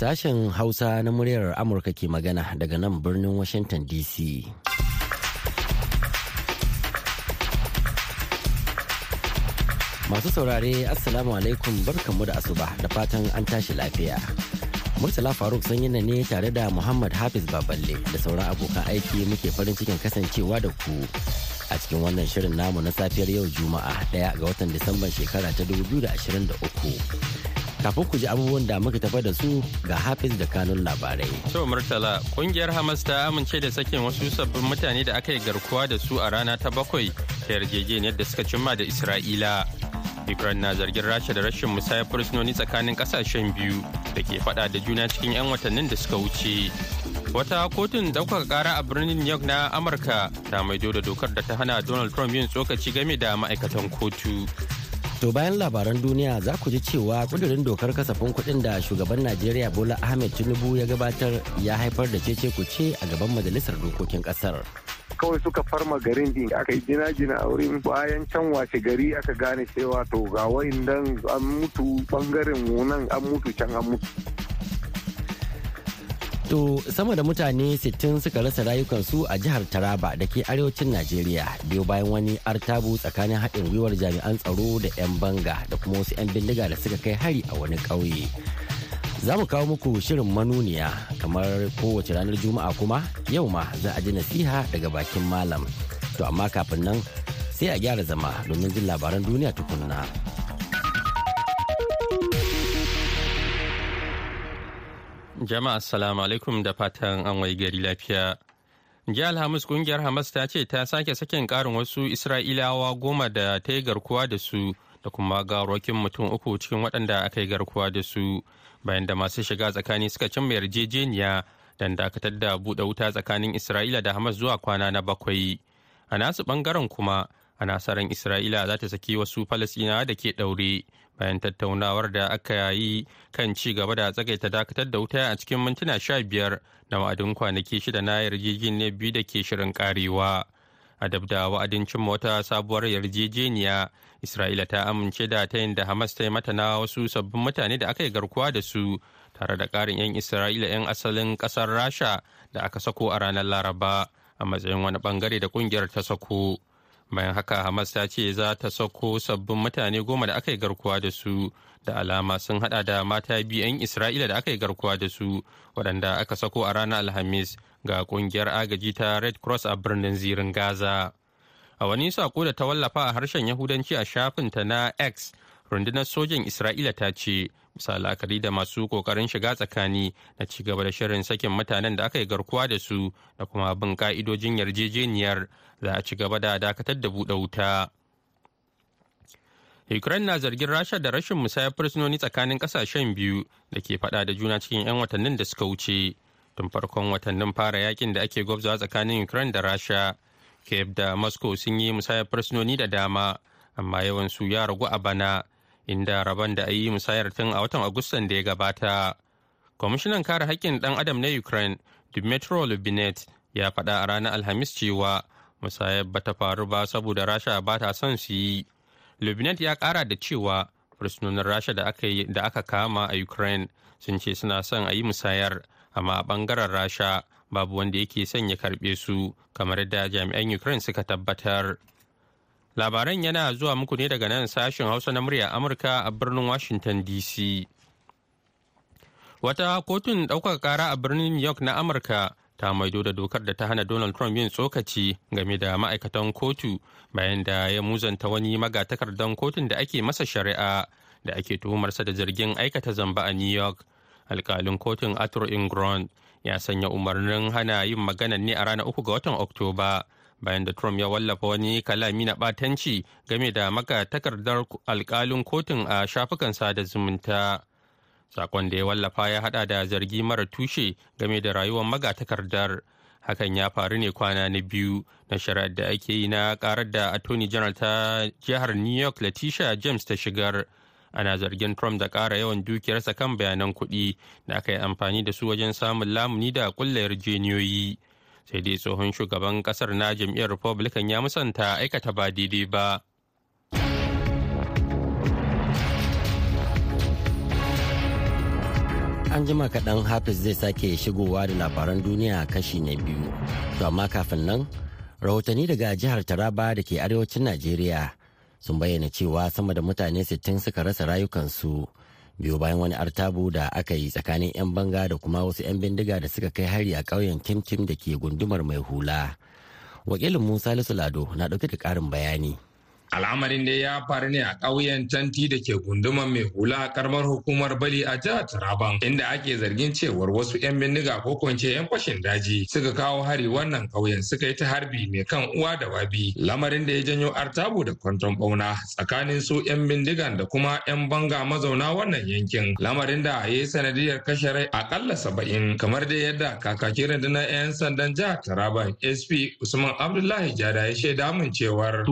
Sashen Hausa na muryar Amurka ke magana daga nan birnin Washington DC. Masu saurare Assalamu alaikum barkanmu da asuba da fatan an tashi lafiya. Murtala Faruk sanyi ne tare da Muhammad Hafiz Baballe da sauran abokan aiki muke farin cikin kasancewa da ku a cikin wannan shirin namu na safiyar yau Juma'a ɗaya ga watan Disamban shekara ta 2023. Kafin ku ji abubuwan da muka tafa da su ga hafiz da kanun labarai. To Murtala, ƙungiyar Hamas ta amince da sakin wasu sabbin mutane da aka yi garkuwa da su a rana ta bakwai ta yarjejeniyar da suka cimma da Isra'ila. Ukraine na zargin Rasha da rashin musayar fursunoni tsakanin ƙasashen biyu da ke fada da juna cikin 'yan watannin da suka wuce. Wata kotun ɗaukaka ƙara a birnin New York na Amurka ta maido da dokar da ta hana Donald Trump yin tsokaci game da ma'aikatan kotu. To bayan labaran duniya za ku ji cewa kudirin dokar kasafin kuɗin da shugaban Najeriya Bola Ahmed Tinubu ya gabatar ya haifar da cece kuce a gaban majalisar dokokin ƙasar. kawai suka farma garin din aka yi jina-jina a wurin bayan can washe gari aka gane cewa to ga dan an mutu ɓangaren nan an mutu can an mutu To sama da mutane 60 suka rasa rayukansu a jihar Taraba da ke arewacin Najeriya biyo bayan wani artabu tsakanin haɗin gwiwar jami'an tsaro da 'yan banga da kuma wasu 'yan bindiga da suka kai hari a wani ƙauye. Za mu kawo muku shirin manuniya kamar kowace ranar Juma'a kuma yau ma za a ji nasiha daga bakin malam. To amma kafin nan sai a gyara zama domin jin labaran duniya tukunna. Jama'a assalamu alaikum da fatan an wai gari lafiya. Jiya Alhamis ƙungiyar Hamas ta ce ta sake sakin karin wasu Isra'ilawa goma da ta yi garkuwa da su da kuma garokin mutum uku cikin waɗanda aka yi garkuwa da su bayan da masu shiga tsakani suka cimma yarjejeniya don dakatar da buɗe wuta tsakanin Isra'ila da Hamas zuwa kwana na bakwai. A nasu ɓangaren kuma a nasarar Isra'ila za ta saki wasu Falasɗinawa da ke ɗaure bayan tattaunawar da aka yi kan ci gaba da tsagaita dakatar da wuta a cikin mintuna sha biyar na wa'adin kwanaki shida na yarjejeniyar biyu da ke shirin karewa. A dab da wa'adin cimma wata sabuwar yarjejeniya, Isra'ila ta amince da ta yin da Hamas ta yi mata na wasu sabbin mutane da aka yi garkuwa da su tare da ƙarin 'yan Isra'ila 'yan asalin ƙasar Rasha da aka sako a ranar Laraba a matsayin wani ɓangare da ƙungiyar ta sako. Bayan haka hamas ta ce za ta sako sabbin mutane goma da aka yi garkuwa da su da alama sun hada da mata biyu 'yan isra'ila da aka yi garkuwa da su waɗanda aka sako a ranar alhamis ga ƙungiyar agaji ta red cross a birnin zirin gaza. A wani sako da ta wallafa a harshen yahudanci a shafinta na x rundunar sojan isra'ila ta ce bisa la'akari da masu ƙoƙarin shiga tsakani na ci gaba da shirin sakin mutanen da aka yi garkuwa da su da kuma bin ka'idojin yarjejeniyar za a ci gaba da dakatar da buɗe wuta. Ukraine na zargin rasha da rashin musayar fursunoni tsakanin ƙasashen biyu da ke faɗa da juna cikin 'yan watannin da suka wuce. Tun farkon watannin fara yaƙin da ake gwabzawa tsakanin ukraine da rasha kiev da moscow sun yi musayar fursunoni da dama amma yawan su ya ragu a bana. Inda rabon da a yi musayar tun a watan agustan da ya gabata. Kwamishinan kare haƙƙin ɗan adam na ukraine dmitry lubinet ya faɗa a ranar alhamis cewa musayar ba ta faru ba saboda rasha ba ta son su yi. Lubinet ya ƙara da cewa fursunonin rasha da aka kama a ukraine sun ce suna son a yi musayar amma a ɓangaren rasha babu wanda yake son ya karɓe su kamar yadda jami'an ukraine suka tabbatar. Labaran yana zuwa muku ne daga nan sashen hausa na murya amurka a birnin washington dc wata kotun ɗaukaka ƙara a birnin new york na amurka ta maido da dokar da ta hana donald trump yin tsokaci game da ma'aikatan kotu bayan da ya muzanta wani magatakardan kotun da ake masa shari'a da ake tuhumarsa da zargin aikata zamba a new york. Alkalin kotun arthur ingron ya sanya umarnin hana yin magana ne a ranar uku ga watan oktoba bayan da Trump ya wallafa wani kalami na ɓatanci game da maka takardar alkalin kotun a shafukan sada zumunta. Sakon da ya wallafa ya hada da zargi mara tushe game da rayuwar magatakardar. Hakan ya faru ne kwana na biyu na shari'ar da ake yi na karar da Attorney General ta jihar New York Letitia James ta shigar. Ana zargin Trump da ƙara yawan dukiyarsa kan bayanan kuɗi da aka yi amfani da su wajen samun lamuni da ƙulla yarjeniyoyi. Sai dai tsohon shugaban ƙasar na jam'iyyar republican ya musanta aikata ba daidai ba. An jima kaɗan hafiz zai sake shigowa da labaran duniya kashi na biyu. To amma kafin nan rahotanni daga jihar taraba da ke arewacin najeriya sun bayyana cewa sama da mutane 60 suka rasa rayukansu. Biyu bayan wani artabu da aka yi tsakanin 'yan banga da kuma wasu 'yan bindiga da suka kai hari a ƙauyen kimkim da ke gundumar mai hula. Wakilin musa lado na ɗauke da ƙarin bayani. Al'amarin da ya faru ne a ƙauyen Tanti da ke gunduman mai hula a karamar hukumar Bali a jihar Taraban inda ake zargin cewar wasu 'yan bindiga ko kwance 'yan fashin daji suka kawo hari wannan ƙauyen suka yi ta harbi mai kan uwa da wabi. Lamarin da ya janyo artabu da kwanton bauna tsakanin su 'yan bindigan da kuma 'yan banga mazauna wannan yankin. Lamarin da ya yi sanadiyar kashe rai akalla saba'in kamar da yadda kakakin rundunar 'yan sandan jihar Taraban SP Usman Abdullahi Jada ya shaida mun cewar.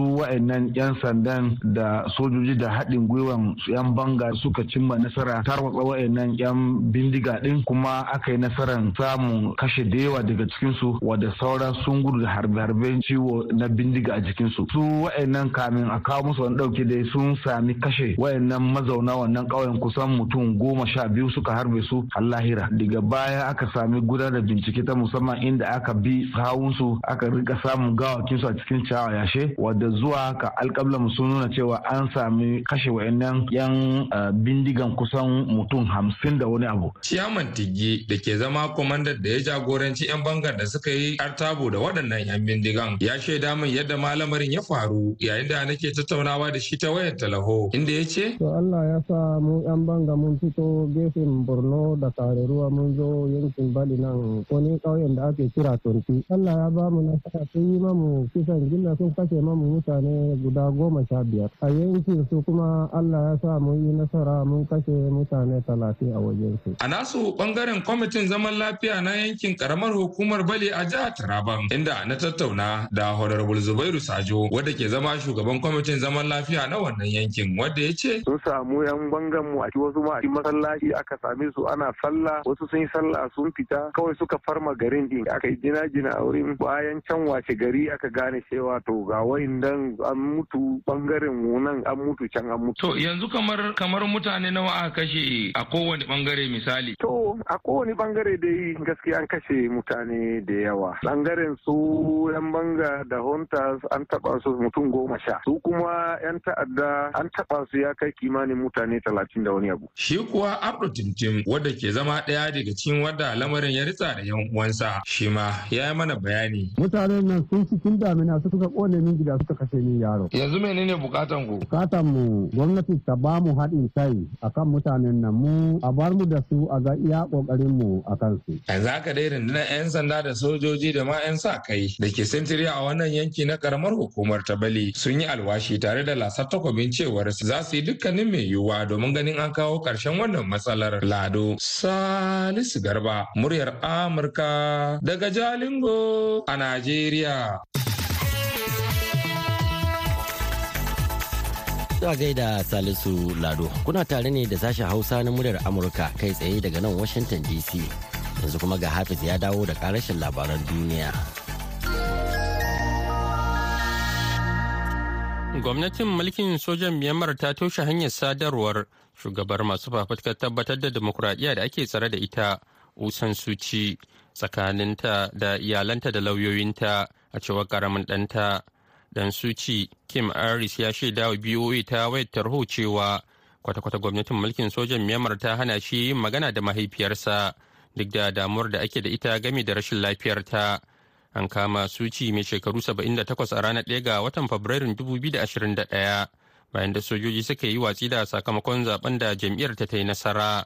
Sandan da sojoji da haɗin gwiwan 'yan banga suka cimma nasara tarwatsa wa'annan 'yan bindiga ɗin kuma aka yi nasarar samun kashe da yawa daga cikinsu wadda sauran sun gudu da harbe-harben ciwo na bindiga a jikinsu. Su wa'annan kamin a kawo musu wani ɗauke dai sun sami kashe wa'annan mazauna wannan ƙauyen kusan mutum goma sha biyu suka harbe su har lahira. Daga baya aka sami gudanar da bincike ta musamman inda aka bi sawunsu aka riƙa samun gawakinsu a cikin ciyawa yashe wadda zuwa ka alƙablan sun nuna cewa an sami kashe wayannan yan bindigan kusan mutum hamsin da wani abu. Ciyaman Tiggi da ke zama kwamandan da ya jagoranci 'yan bangar da suka yi artabo da waɗannan 'yan bindigan ya shaida min yadda malamarin ya faru yayin da nake tattaunawa da shi ta wayar talaho inda ya ce. To Allah ya sa mu 'yan banga mun fito gefen Borno da kare ruwa mun zo yankin Bali nan wani ƙauyen da ake kira Tonti. Allah ya ba mu nasara sun yi mamu kisan gilla sun kashe mamu mutane guda goma sha biyar. A yankin su kuma allah ya sa mun yi nasara mun kashe mutane talatin a wajen su. A nasu ɓangaren kwamitin zaman lafiya na yankin karamar hukumar bali a jihar taraban inda na tattauna da honorable zubairu sajo wadda ke zama shugaban kwamitin zaman lafiya na wannan yankin wadda ya ce sun samu yan bangan mu a wasu ma a masallaci aka same su ana sallah wasu sun yi sallah sun fita kawai suka farma garin din. Aka yi jina-jina a wurin bayan can wace gari aka gane cewa to ga wayin dan an mutu ɓangaren mu nan an mutu can an mutu. To yanzu kamar kamar mutane nawa aka kashe a kowane ɓangare misali. To a kowane ɓangare dai gaskiya an kashe mutane da yawa. Bangaren su yan banga da hunters an taba su mutum goma sha. Su kuma yan ta'adda an taba su ya kai kimanin mutane talatin da wani abu. Shi kuwa Abdu Timtim wadda ke zama ɗaya daga cikin wadda lamarin ya ritsa da yan uwansa shi ma ya yi mana bayani. Mutanen nan sun cikin damina suka ƙone min gida suka kashe min yaro. Yanzu menene bukatan ku? Bukatan mu gwamnati ta ba mu haɗin kai akan mutanen nan mu a bar mu da su a ga iya ƙoƙarin mu a kansu. Yanzu haka dai rundunar 'yan sanda da sojoji da ma 'yan sa kai da ke sintiri a wannan yanki na karamar hukumar ta Bali sun yi alwashi tare da lasar takobin cewar za su yi dukkanin mai yiwuwa domin ganin an kawo ƙarshen wannan matsalar Lado. Salisu Garba, muryar Amurka daga Jalingo a Najeriya. Zuwa gaida Salisu Lado, kuna tare ne da sashen Hausa na muryar Amurka kai tsaye daga nan Washington DC. Yanzu kuma ga Hafiz ya dawo da karashin labaran duniya. Gwamnatin mulkin sojan Myanmar ta toshe hanyar sadarwar shugabar masu fafutukar tabbatar da demokuraɗiyya da ake tsare da ita Usan Suci tsakaninta da iyalanta da lauyoyinta a cewar ƙaramin ɗanta. Dan Suci Kim Aris ya shaida wa BOA ta wayar tarho cewa kwata-kwata gwamnatin mulkin sojan Myanmar ta hana shi yin magana da mahaifiyarsa duk da damuwar da ake da ita game da rashin lafiyarta. An kama Suci mai shekaru 78 a ranar 1 ga watan Fabrairun 2021 bayan da sojoji suka yi watsi da sakamakon zaɓen da jam'iyyar ta yi nasara.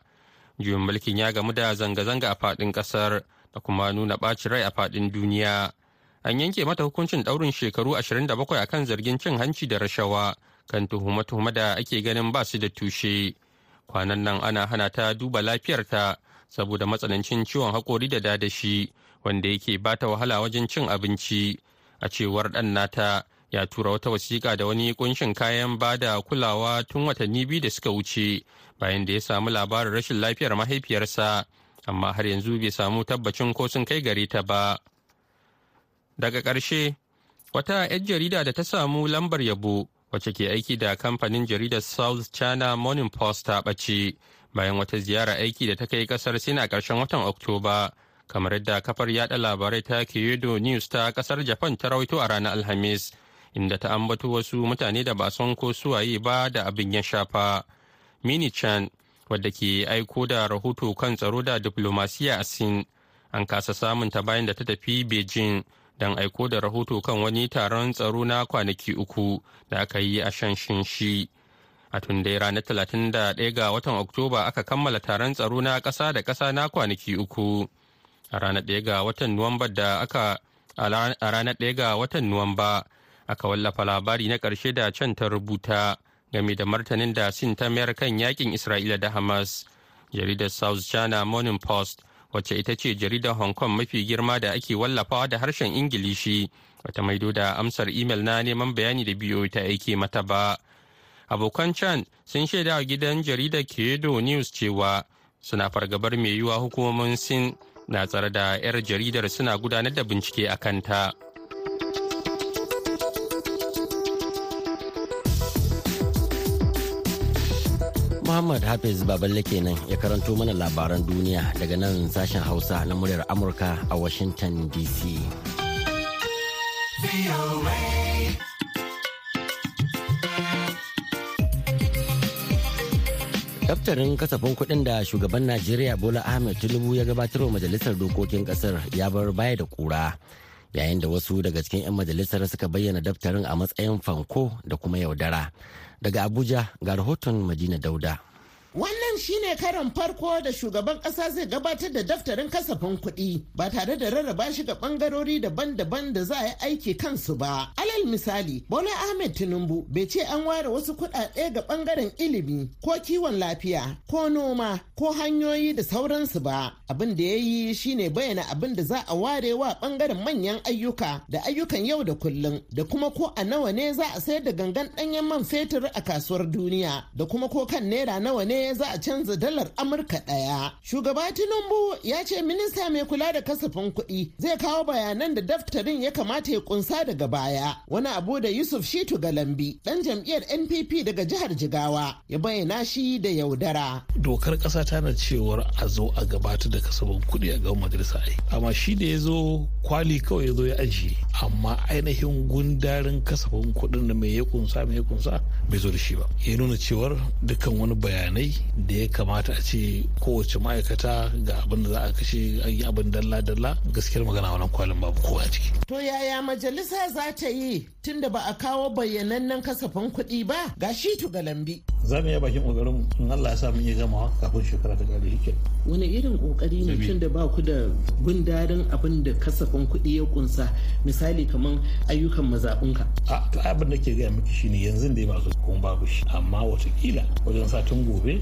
Juyin mulkin ya gamu da zanga-zanga a faɗin ƙasar da kuma nuna ɓacin rai a faɗin duniya. An yanke mata hukuncin ɗaurin shekaru 27 a kan zargin cin hanci da rashawa kan tuhume-tuhume da ake ganin ba su da tushe. Kwanan nan ana hana ta duba lafiyarta saboda matsanancin ciwon haƙori da dadashi wanda yake ba ta wahala wajen cin abinci. A cewar ɗan nata ya tura wata wasiƙa da wani kunshin kayan ba da kulawa tun watanni biyu da suka wuce bayan da ya samu labarin rashin lafiyar mahaifiyarsa amma har yanzu bai samu tabbacin ko sun kai gare ta ba. Daga ƙarshe, wata 'yar jarida da ta samu lambar yabo wacce ke aiki da kamfanin jaridar South China Morning Post ta ɓace bayan wata ziyara aiki da ta kai ƙasar sin a ƙarshen watan oktoba kamar yadda kafar yada labarai ta kyodo news ta ƙasar japan ta rawaito a ranar alhamis inda ta ambato wasu mutane da ba son ko suwaye ba da abin ya shafa. Mini chan wadda ke aiko da rahoto kan tsaro da diplomasiya a sin an kasa samun ta bayan da ta tafi beijing don aiko da rahoto kan wani taron tsaro na kwanaki uku da aka yi a shanshin shi. A tun dai ranar 31 ga watan oktoba aka kammala taron tsaro na ƙasa da ƙasa na kwanaki uku. A ranar 1 ga watan nuwamba da aka a ranar 1 ga watan nuwamba aka wallafa labari na ƙarshe da can ta rubuta game da martanin da sin ta mayar kan yaƙin isra'ila da hamas. Jaridar south china morning post wacce ita ce jaridar hong kong mafi girma da ake wallafawa da harshen ingilishi wata maido da amsar imel na neman bayani da biyo ta aike mata ba abokan chan sun shaida wa gidan jaridar kedo news cewa suna fargabar mai yiwuwa hukumomin sin na tsare da 'yar jaridar suna gudanar da bincike a kanta. Muhammad Hafiz Baballe kenan ya karanto mana labaran duniya daga nan sashen Hausa na muryar Amurka a Washington DC. Daftarin kasafin kuɗin da shugaban Najeriya Bola Ahmed Tinubu ya gabatar wa majalisar dokokin ƙasar ya bar baya da ƙura. Yayin da wasu daga cikin 'yan majalisar suka bayyana daftarin a matsayin fanko da kuma yaudara. Daga Abuja ga rahoton Madina Dauda. Wannan shine karon farko da shugaban kasa zai gabatar da daftarin kasafin kuɗi ba tare da rarraba shi ga ɓangarori daban-daban da za a yi aiki kansu ba. Alal misali, Bola Ahmed Tinubu bai ce an ware wasu kuɗaɗe ga ɓangaren ilimi ko kiwon lafiya ko noma ko hanyoyi da sauransu ba. Abin da ya yi shine bayyana abin da za a ware wa ɓangaren manyan ayyuka da ayyukan yau da kullum da kuma ko a nawa ne za a sayar da gangan ɗanyen man fetur a kasuwar duniya da kuma ko kan naira nawa ne za a canza dalar Amurka ɗaya. Shugaba Tinubu ya ce minista mai kula da kasafin kuɗi zai kawo bayanan da daftarin ya kamata ya kunsa daga baya. Wani abu da Yusuf Shitu Galambi ɗan jam'iyyar NPP daga jihar Jigawa ya bayyana shi da yaudara. Dokar ƙasa tana cewar a zo a gabatar da kasafin kuɗi a gaban majalisa ai. Amma shi da ya zo kwali kawai ya zo ya ajiye. Amma ainihin gundarin kasafin kuɗin da mai ya kunsa mai ya kunsa bai zo da shi ba. Ya nuna cewar dukkan wani bayanai da ya kamata a ce kowace ma'aikata ga abin da za a kashe an yi abin dalla-dalla gaskiyar magana wannan kwalin babu kowa ciki. To yaya majalisa za ta yi tunda ba a kawo bayyanannen kasafin kuɗi ba ga shi galambi. Za mu yi bakin ƙoƙarin in Allah ya sa mun iya gamawa kafin shekara ta gare shi Wani irin ƙoƙari ne tun da ba ku da gundarin abin da kasafin kuɗi ya kunsa misali kamar ayyukan mazaɓunka. A to abin da ke gaya miki shine yanzu dai ba su kuma babu shi amma wataƙila wajen satin gobe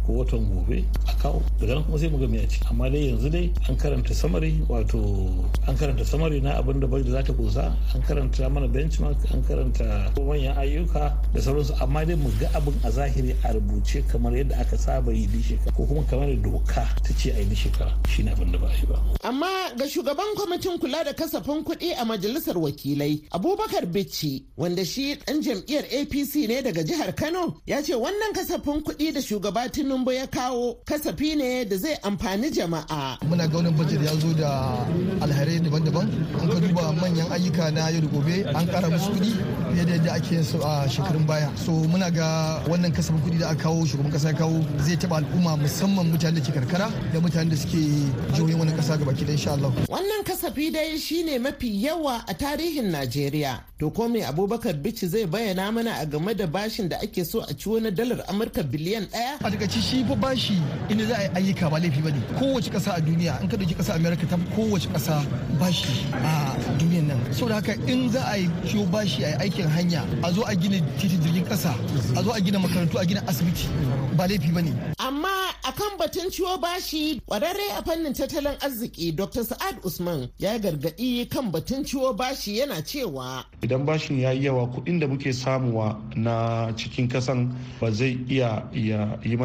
ko watan gobe a kawo. Daga nan kuma sai mu ga a amma dai yanzu dai an karanta samari wato an karanta samari na abin da bai da za ta kusa an karanta mana benchmark an karanta manyan ayyuka da sauransu. Amma dai mu ga abin a zahiri a rubuce kamar yadda aka saba yi shekara ko kuma kamar doka ta ce a yi shekara. Shi abin da ba yi ba. amma ga shugaban kwamitin kula da kasafin kuɗi a majalisar wakilai abubakar bichi wanda shi ɗan jam'iyyar apc ne daga jihar kano ya ce wannan kasafin kuɗi da shugaba tinubu ya kawo kasafi ne da zai amfani jama'a. Muna ga wani bajet ya zo da alharai daban-daban. An ka duba manyan ayyuka na yau da gobe an kara musu kuɗi fiye da yadda ake su a shekarun baya. So muna ga wannan kasafin kuɗi da aka kawo shugaban kasa ya kawo zai taɓa al'umma musamman mutanen da ke karkara da mutanen da suke jihohin wani kasa gaba ki insha Allah. Wannan kasafi dai shine mafi yawa a tarihin Najeriya. To ko me Abubakar Bichi zai bayyana mana a game da bashin da ake so a ciwo na dalar Amurka biliyan ɗaya? A shi fa bashi inda za a yi ayyuka ba laifi ba ne kowace kasa a duniya in ka ɗauki kasa America ta kowace kasa bashi a duniyan nan saboda haka in za a yi ciwo bashi a yi aikin hanya a zo a gina titin jirgin kasa a zo a gina makarantu a gina asibiti ba laifi ba ne amma akan batun ciwo bashi kwararre a fannin tattalin arziki Dr. Sa'ad Usman ya gargaɗi kan batun ciwo bashi yana cewa idan bashin ya yi yawa kuɗin da muke samuwa na cikin kasan ba zai iya yi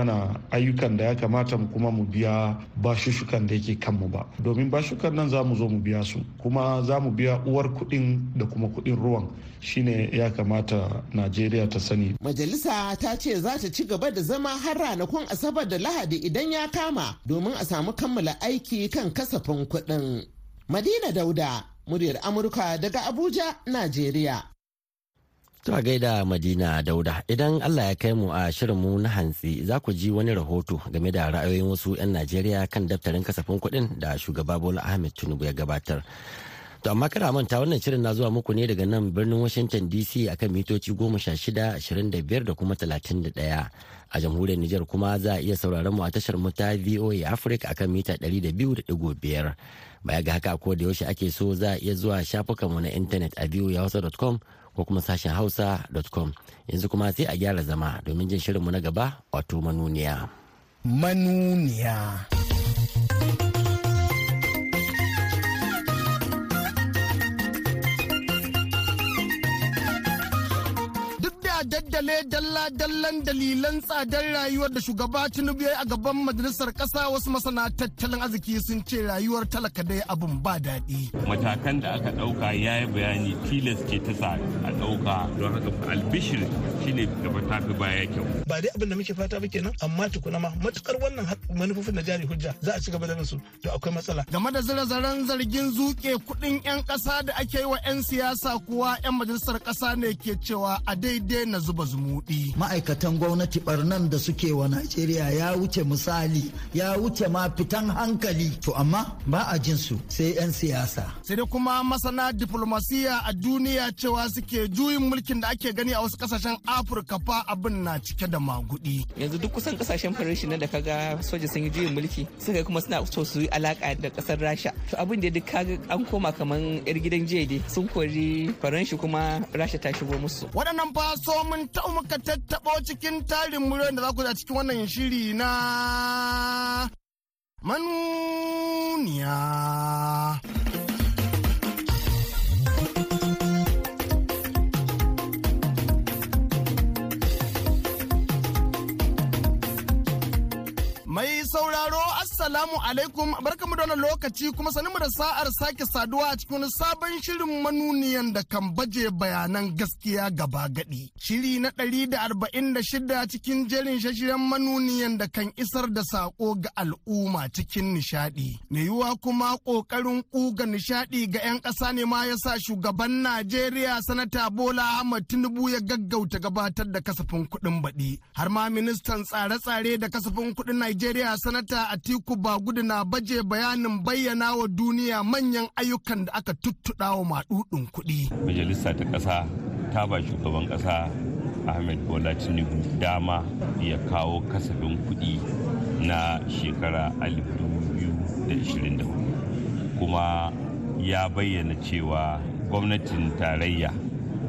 ayyukan da ya kamata mu kuma mu biya bashushukan da yake kanmu ba. Domin bashukan nan za mu zo mu biya su kuma za mu biya uwar kuɗin da kuma kuɗin ruwan. Shine ya kamata najeriya ta sani. Majalisa ta ce za ta ci gaba da zama har ranakun asabar da lahadi idan ya kama domin a samu kammala aiki kan kasafin kuɗin. Madina dauda muryar amurka daga abuja najeriya. To a gaida Madina Dauda idan Allah ya kai mu a shirinmu na hantsi za ku ji wani rahoto game da ra'ayoyin wasu 'yan Najeriya kan daftarin kasafin kuɗin da shugaba Bola Ahmed Tinubu ya gabatar. To amma kada manta wannan shirin na zuwa muku ne daga nan birnin Washington DC akan mitoci goma sha shida, ashirin da kuma talatin da ɗaya. A jamhuriyar Nijar kuma za a iya sauraron mu a tashar mu ta VOA Africa akan mita ɗari da biyu da ɗigo biyar. Baya ga haka ko da yaushe ake so za a iya zuwa shafukanmu na intanet a voahausa.com ko kuma sashen hausa.com yanzu kuma sai a gyara zama domin jin shirinmu na gaba wato manuniya. Manuniya. Daddale dalla-dallan dalilan tsadar rayuwar da shugaba tinubu ya yi a gaban majalisar kasa wasu masana tattalin arziki sun ce rayuwar talaka dai abun ba daɗi. matakan da aka ɗauka ya yi bayani tilas ce ta sa a ɗauka don haka albishir shine gaba ta fi baya kyau. ba dai abin da muke fata ba kenan amma tukuna ma matuƙar wannan manufofin na jari hujja za a ci gaba da su to akwai matsala. game da zire-zaren zargin zuke kuɗin 'yan ƙasa da ake yi wa 'yan siyasa kuwa 'yan majalisar ƙasa ne ke cewa a daidai na zuba zumuɗi. Ma'aikatan gwamnati barnan da suke wa Najeriya ya wuce misali ya wuce ma fitan hankali to amma ba a jin su sai 'yan siyasa. Sai dai kuma masana diplomasiya a duniya cewa suke juyin mulkin da ake gani a wasu ƙasashen Afirka fa abin na cike da magudi. Yanzu duk kusan ƙasashen faranshi na da kaga soja sun yi juyin mulki suka kuma suna so su yi alaka da ƙasar Rasha. To abin da duk kaga an koma kaman yar gidan jiya sun kori faranshi kuma Rasha ta shigo musu. Waɗannan fa so mun ta muka tattaɓo cikin tarin muryoyin da za ku cikin wannan shiri na manuniya. Mai sauraro Assalamu alaikum barkamu da wannan lokaci kuma mu da sa'ar sake saduwa a cikin sabon shirin manuniyan da kan baje bayanan gaskiya gaba gadi. Shiri na ɗari da arba'in da shida cikin jerin shashiren manuniyan da kan isar da sako ga al'umma cikin nishadi. Mai yiwuwa kuma ƙoƙarin ƙuga nishadi ga 'yan ƙasa ne ma ya sa shugaban Najeriya sanata Bola Ahmad Tinubu ya gaggauta gabatar da kasafin kuɗin baɗi. Har ma ministan tsare-tsare da kasafin kuɗin Najeriya sanata Atiku Bagudu na baje bayanin bayyana wa duniya manyan ayyukan da aka tuttuɗa wa maɗuɗin kuɗi. Majalisa ta ƙasa ta ba shugaban ƙasa Ahmed Bola Tinubu dama ya kawo kasafin kuɗi na shekara 2024 kuma ya bayyana cewa gwamnatin tarayya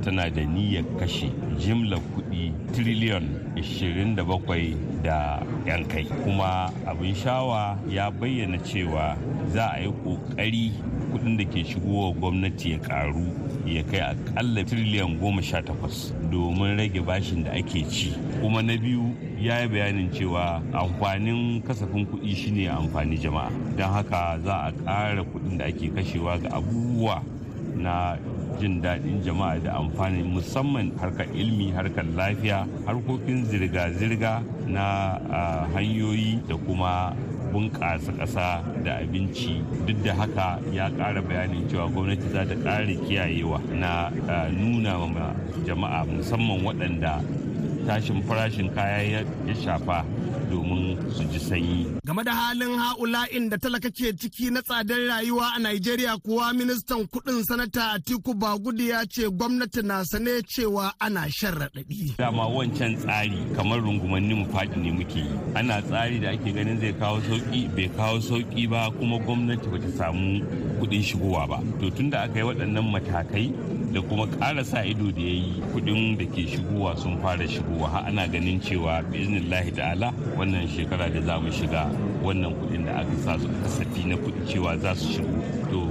tana da niyyar kashe jimlar kuɗi triliyon 27 da 'yan kai. Kuma abin shawa ya bayyana cewa za a yi ƙoƙari kuɗin da ke shigowa gwamnati ya ƙaru ya kai akalla triliyan 18 domin rage bashin da ake ci. Kuma na biyu ya yi bayanin cewa amfanin kasafin kuɗi shine amfani jama'a. Don haka za a ƙara kuɗin da ake kashewa ga abubuwa na jin daɗin jama'a da amfani musamman harkar ilmi harkar lafiya harkokin zirga-zirga na hanyoyi da kuma bunƙasa ƙasa da abinci. Duk da haka ya ƙara bayanin cewa gwamnati za ta ƙara kiyayewa na nuna ma jama'a musamman waɗanda tashin farashin kaya ya shafa. Domin su ji sanyi. Game da halin ha'ula'in da talaka ke ciki na tsadar rayuwa a Najeriya kuwa ministan kuɗin sanata Atiku Bagudu ya ce gwamnati na sane cewa ana shan raɗaɗi. Dama wancan tsari kamar rungumanni mu faɗi ne muke yi. Ana tsari da ake ganin zai kawo sauƙi bai kawo sauƙi ba kuma gwamnati bata samu kuɗin shigowa ba. To tun da aka yi waɗannan matakai da kuma ƙara sa ido da ya yi kuɗin da ke shigowa sun fara shigowa. Har ana ganin cewa biznillahi ta'ala wannan shekara da za mu shiga wannan kuɗin da aka sa su kasafi na kuɗi cewa za su shigo. To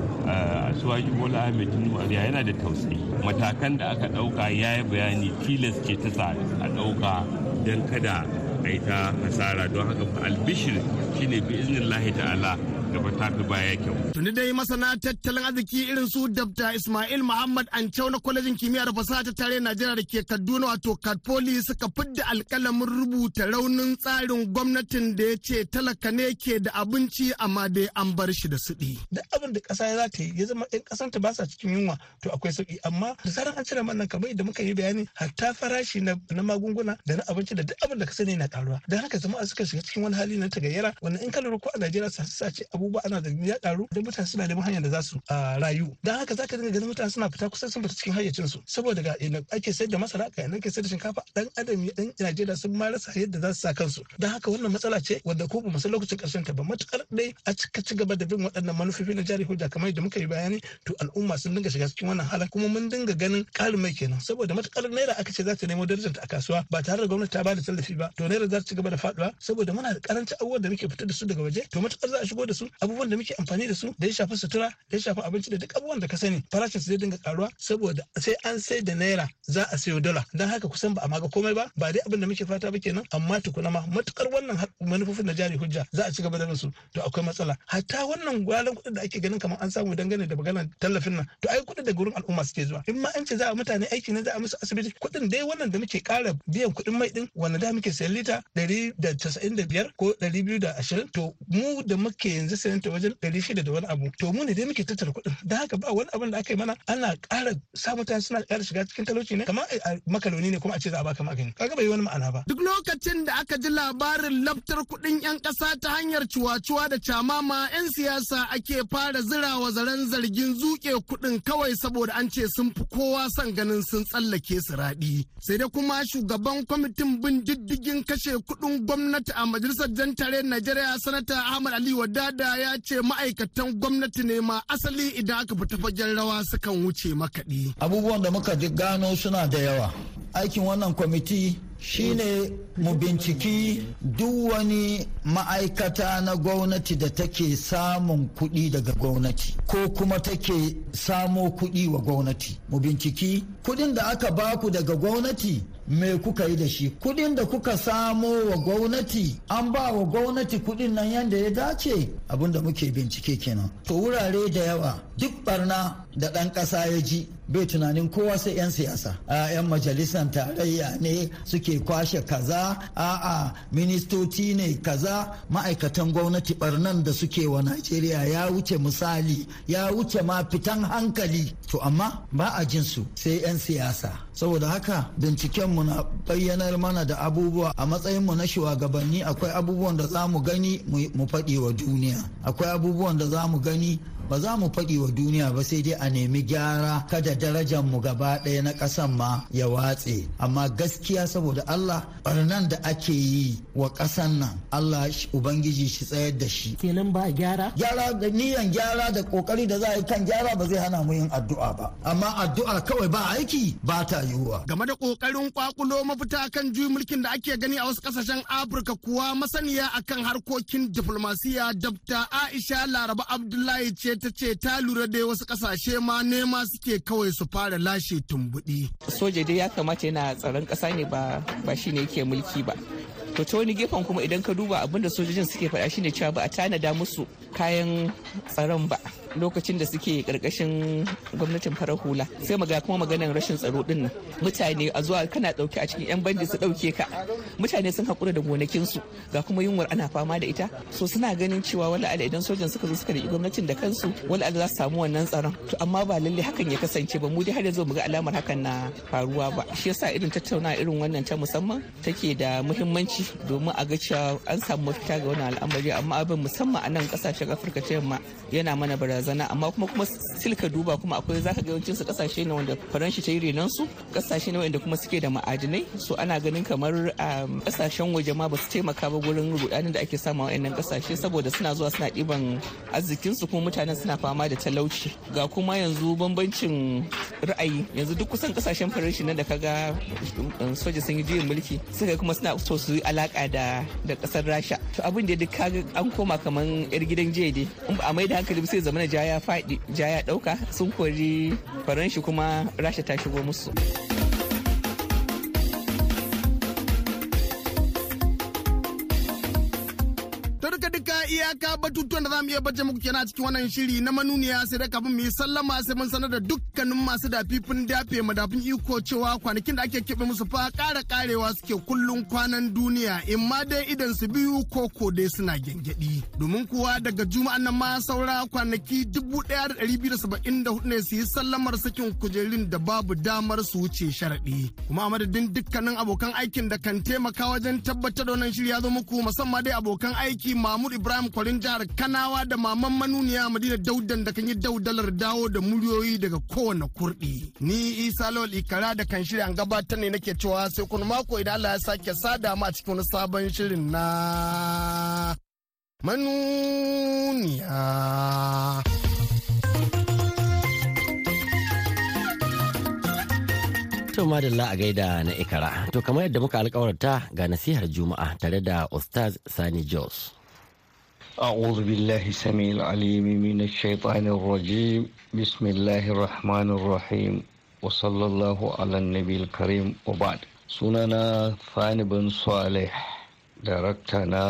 suwaji bola ahmed tinubu yana da tausayi. Matakan da aka ɗauka ya yi bayani tilas ce ta sa a ɗauka don kada a yi ta hasara. Don haka albishir shine bi iznillahi ta'ala gaba ta fi baya kyau. Tuni dai masana tattalin arziki irin su Dr. Ismail Muhammad Ancau na kwalejin kimiyya da fasaha ta tare Najeriya da ke Kaduna wato Katpoli suka fidda alkalamin rubuta raunin tsarin gwamnatin da ya ce talaka ne ke da abinci amma dai an bar shi da suɗi. Duk abin da ƙasa za ta yi ya zama ɗan ƙasan ta ba sa cikin yunwa to akwai sauƙi amma da zaran an cire man kamar yadda muka yi bayani hatta farashi na magunguna da na abinci da duk abin da ka sani na karuwa don haka jama'a suka shiga cikin wani hali na tagayyara wannan in ka lura ko a Najeriya sa sa ce abubuwa ana da ya karu da mutane suna neman hanyar da za su rayu. Don haka zaka dinga ganin mutane suna fita kusan sun fita cikin hayyacin su saboda ga ina ake sayar da masara ga ina ake sayar da shinkafa dan adam dan Najeriya sun ma rasa yadda za su sa kansu. Don haka wannan matsala ce wadda ko ba mu san lokacin ƙarshen ta ba. Matukar dai a cika ci gaba da bin waɗannan manufofi na jari hujja kamar yadda muka yi bayani to al'umma sun dinga shiga cikin wannan halin kuma mun dinga ganin ƙarin mai kenan. Saboda matuƙar naira aka ce za ta nemo darajar a kasuwa ba tare da gwamnati ta ba da tallafi ba to naira za ta ci gaba da faɗuwa saboda muna da karanci abubuwan da muke fitar da su daga waje to matuƙar za a shigo da su abubuwan da muke amfani da su da ya shafi sutura da ya shafi abinci da duk abubuwan da ka sani farashin su zai dinga karuwa saboda sai an sai da naira za a sayo dala. Dan haka kusan ba a maga komai ba ba dai abin da muke fata ba kenan amma tukuna ma matuƙar wannan manufofin na jari hujja za a ci gaba da su to akwai matsala. Hatta wannan gwalan kuɗin da ake ganin kamar an samu dangane da maganar tallafin nan to ai kuɗin da gurin al'umma suke zuwa. In ma an ce za a mutane aiki ne za a musu asibiti kuɗin dai wannan da muke ƙara biyan kuɗin mai ɗin wanda da muke sayan lita ɗari da casa'in da biyar ko ɗari biyu da ashirin to mu da muke yanzu sayan ta wajen ɗari shida da wani abu to mu ne dai muke tattara kuɗin da haka ba wani abin da aka yi mana ana ƙara sa mutane suna ƙara shiga cikin talauci ne kamar a makaloni ne kuma a ce za a baka magani kaga bai wani ma'ana ba. Duk lokacin da aka ji labarin laftar kuɗin 'yan ƙasa ta hanyar cuwa-cuwa da camama 'yan siyasa ake fara zirawa zaren zargin zuke kuɗin kawai saboda an ce sun fi kowa son ganin sun tsallake su raɗi. Sai dai kuma shugaban kwamitin bin diddigin kashe kuɗin gwamnati a majalisar jan tare Najeriya sanata Ahmad Ali Wadada ya ce ma'aikatan gwamnati ne ma asali idan aka fita fagen rawa sukan wuce makaɗi. Abubuwan da muka gano suna da yawa. Aikin wannan kwamiti shine mu binciki duk wani ma'aikata na gwamnati da take samun kuɗi daga gwamnati ko kuma take samo kuɗi wa gwamnati mu binciki kuɗin da aka baku daga gwamnati me kuka yi da shi? Kuɗin da kuka samo wa gwamnati an ba wa gwamnati kuɗin nan yadda ya dace? Abin da muke bincike kenan. To wurare da yawa duk barna da ɗan ƙasa ya ji bai tunanin kowa sai 'yan siyasa. A 'yan majalisar tarayya ne suke kwashe kaza a'a ministoci ne kaza. Ma'aikatan gwamnati barnan da suke wa najeriya ya wuce misali ya wuce ma fitan hankali. To amma ba a jin su sai 'yan siyasa. Saboda haka bincikenmu na bayyanar mana da abubuwa. A matsayinmu na shugabanni akwai abubuwan da za mu gani mu faɗi wa duniya. Akwai abubuwan da za mu gani ba za mu faɗi wa duniya ba sai dai a nemi gyara kada darajar mu gaba ɗaya na ƙasan ma ya watse. Amma gaskiya saboda Allah barnan da ake yi wa ƙasan nan Allah ubangiji shi tsayar da shi. Kenan ba gyara? Gyara da niyan gyara da ƙoƙari da za a yi kan gyara ba zai hana mu yin addu'a ba. Amma addu'a kawai ba aiki ba ta yiwuwa. Game da ƙoƙarin kwakulo mafita kan juyin mulkin da ake gani a wasu ƙasashen Afirka kuwa masaniya akan harkokin diplomasiya Dr. Aisha Laraba Abdullahi ce ta ce ta lura da wasu ƙasashe ma nema suke kawai su fara lashe tumbuɗi. soja dai ya kamata yana tsaron ƙasa ne ba ba shine yake mulki ba to ta wani gefen kuma idan ka duba abin da sojojin suke faɗa shine cewa ba a tanada musu kayan tsaron ba lokacin da suke ƙarƙashin gwamnatin farar hula. Sai maga kuma maganar rashin tsaro ɗin nan. Mutane a zuwa kana ɗauke a cikin yan bandi su ɗauke ka. Mutane sun hakura da gonakinsu. Ga kuma yunwar ana fama da ita. So suna ganin cewa wala ala idan sojan suka zo suka riƙi gwamnatin da kansu wala ala za su samu wannan tsaron. To amma ba lalle hakan ya kasance ba. Mu dai har yanzu mu ga alamar hakan na faruwa ba. Shi yasa irin tattauna irin wannan ta musamman take da muhimmanci domin a ga cewa an samu mafita ga wannan al'amari. Amma abin musamman a nan ƙasashen afirka ta yamma yana mana barazana. Amma kuma kuma silka duba kuma akwai zaka ga yawancin su ƙasashe ne wanda faranshi ta yi renon su ƙasashe ne wanda kuma suke da ma'adinai. So ana ganin kamar ƙasashen waje ma ba su taimaka ba gurin rudanin da ake samu a wayannan ƙasashe saboda suna zuwa suna ɗiban arzikin su kuma mutanen suna fama da talauci. Ga kuma yanzu bambancin ra'ayi. Yanzu duk kusan ƙasashen faranshi nan da kaga soja sun yi juyin mulki suka kuma suna so su yi alaka da da ƙasar rasha. To abin da duk kaga an koma kaman yar gidan jiya dai in ba a mai da hankali sai zamana ja ya faɗi ja ya ɗauka sun kori faranshi kuma rasha ta shigo musu. Da za mu iya baje muku kenan a cikin wannan shiri na manuniya sai dai kafin mu yi sallama sai mun sanar da dukkanin masu dafifin dafe madafin iko cewa kwanakin da ake keɓe musu fa ƙara ƙarewa suke kullum kwanan duniya in ma dai idan su biyu ko ko dai suna gyangyaɗi. Domin kuwa daga juma'an nan ma saura kwanaki dubu ɗaya da ɗari biyu da saba'in da huɗu ne su yi sallamar sakin kujerun da babu damar su wuce sharaɗi. Kuma a madadin dukkanin abokan aikin da kan taimaka wajen tabbatar da wannan shiri ya zo muku musamman dai abokan aiki Mahmud Ibrahim Kwarin jihar Kanawa da Maman Manuniya Madina Daudan da kan yi daudalar dawo da muryoyi daga kowane kurɗi. Ni Isa Lawal Ikara da kan shirya gabatar ne nake cewa sai kun mako idan Allah ya sake sada mu a cikin wani sabon shirin na manuniya. To madalla a gaida na ikara. To kamar yadda muka alkawarta ga nasihar Juma'a tare da Ustaz Sani Jos. أعوذ بالله السميع العليم من الشيطان الرجيم بسم الله الرحمن الرحيم وصلى الله على النبي الكريم وبعد sunana Fani bin Saleh darakta na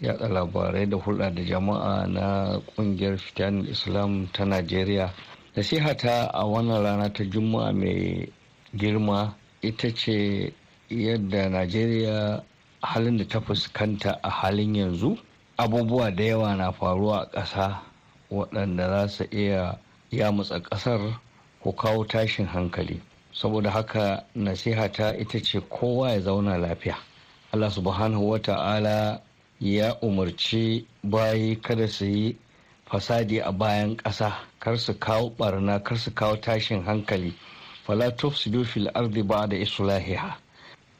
yada labarai da hulɗa da jama'a na ƙungiyar fitan islam ta najeriya nasihata a wannan rana ta juma'a mai girma ita ce yadda najeriya halin da ta fuskanta a halin yanzu abubuwa da yawa na faruwa a ƙasa waɗanda za su iya yamutsa ƙasar ko kawo tashin hankali. Saboda haka nasihata ita ce kowa ya zauna lafiya. Allah subhanahu wa ta'ala ya umarci bayi kada su yi fasadi a bayan ƙasa kar su kawo barna kar su kawo tashin hankali. Fala tufsidu fil ardi ba'da islahiha.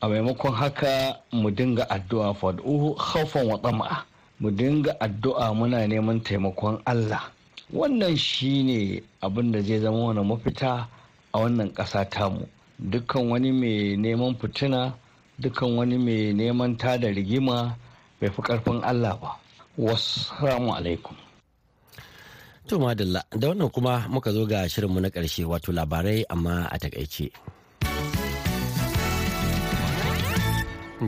A maimakon haka mu dinga addu'a fad'uhu khawfan wa tama'a mu dinga addu'a muna neman taimakon Allah. Wannan shine abin da zai zama wani mafita a wannan ƙasa tamu. Dukkan wani mai neman fitina dukkan wani mai neman tada rigima bai fi ƙarfin Allah ba. Wasu alaikum. To madalla da wannan kuma muka zo ga shirinmu na ƙarshe wato labarai amma a taƙaice.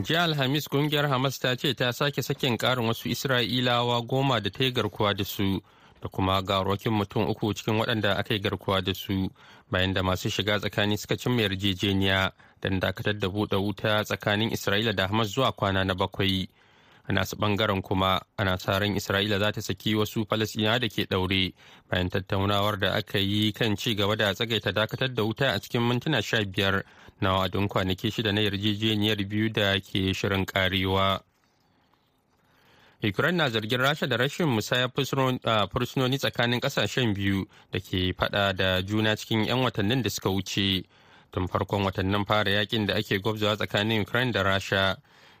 Jiya alhamis ƙungiyar hamas ta ce ta sake sakin karin wasu isra'ilawa goma da ta yi garkuwa da su da kuma garokin mutum uku cikin waɗanda aka yi garkuwa da su bayan da masu shiga tsakani suka cimma yarjejeniya don dakatar da buɗe wuta tsakanin isra'ila da hamas zuwa kwana na bakwai. A nasu ɓangaren kuma ana sa ran isra'ila za ta saki wasu falasɗina da ke ɗaure bayan tattaunawar da aka yi kan ci gaba da tsagaita dakatar da wuta a cikin mintuna sha biyar na wa'adin kwanaki shida na yarjejeniyar biyu da ke shirin karewa. Ukraine na zargin rasha da rashin musayar fursunoni tsakanin ƙasashen biyu da ke fada da juna cikin 'yan watannin da suka wuce. Tun farkon watannin fara yaƙin da ake gwabzawa tsakanin ukraine da rasha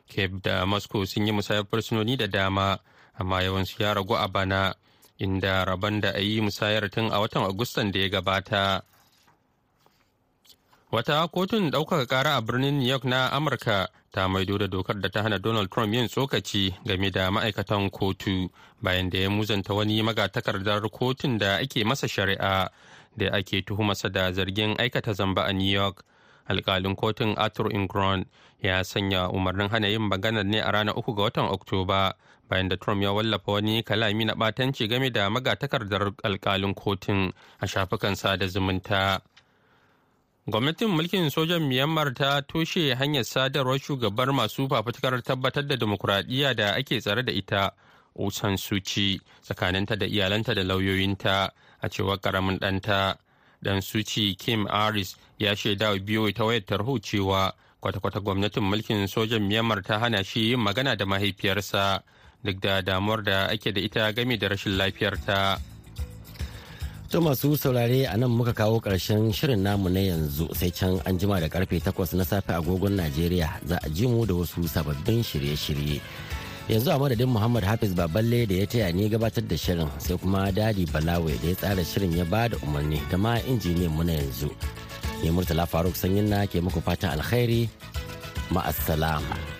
cape da moscow sun yi musayar fursunoni da dama amma yawansu ya ragu a bana inda rabon da a yi musayar tun a watan agustan da ya gabata. Wata kotun ɗaukaka ƙara a birnin new york na amurka ta maido da dokar da ta hana donald trump yin tsokaci game da ma'aikatan kotu bayan da ya muzanta wani magatakardar kotun da ake masa shari'a da ake tuhumarsa da zargin aikata zamba a new york. Alkalin kotun arthur ingron ya sanya umarnin hana yin maganar ne a ranar uku ga watan oktoba bayan da trump ya wallafa wani kalami na batanci game da magatakardar alkalin kotun a shafukan sada zumunta. Gwamnatin mulkin sojan myanmar ta toshe hanyar sadarwar shugabar masu fafutukar tabbatar da demokuraɗiyya da ake tsare da ita Usan Suci tsakaninta da iyalanta da lauyoyinta a cewar ƙaramin ɗanta. Dan Suci Kim Aris ya shaida wa biyo ta wayar tarho cewa kwata-kwata gwamnatin mulkin sojan Myanmar ta hana shi yin magana da mahaifiyarsa duk da damuwar da ake da ita game da rashin lafiyarta. To masu saurare a nan muka kawo ƙarshen shirin namu na yanzu sai can an jima da ƙarfe 8 na safe agogon Najeriya za a ji mu da wasu sababbin shirye-shirye. Yanzu a madadin Muhammad Hafiz Baballe da ya taya ni gabatar da shirin sai kuma Dadi Balawe da ya tsara shirin ya ba da umarni da ma injiniyan mu na yanzu. Ne Murtala Faruk Sanyin na ke muku fatan alkhairi ma'assalama.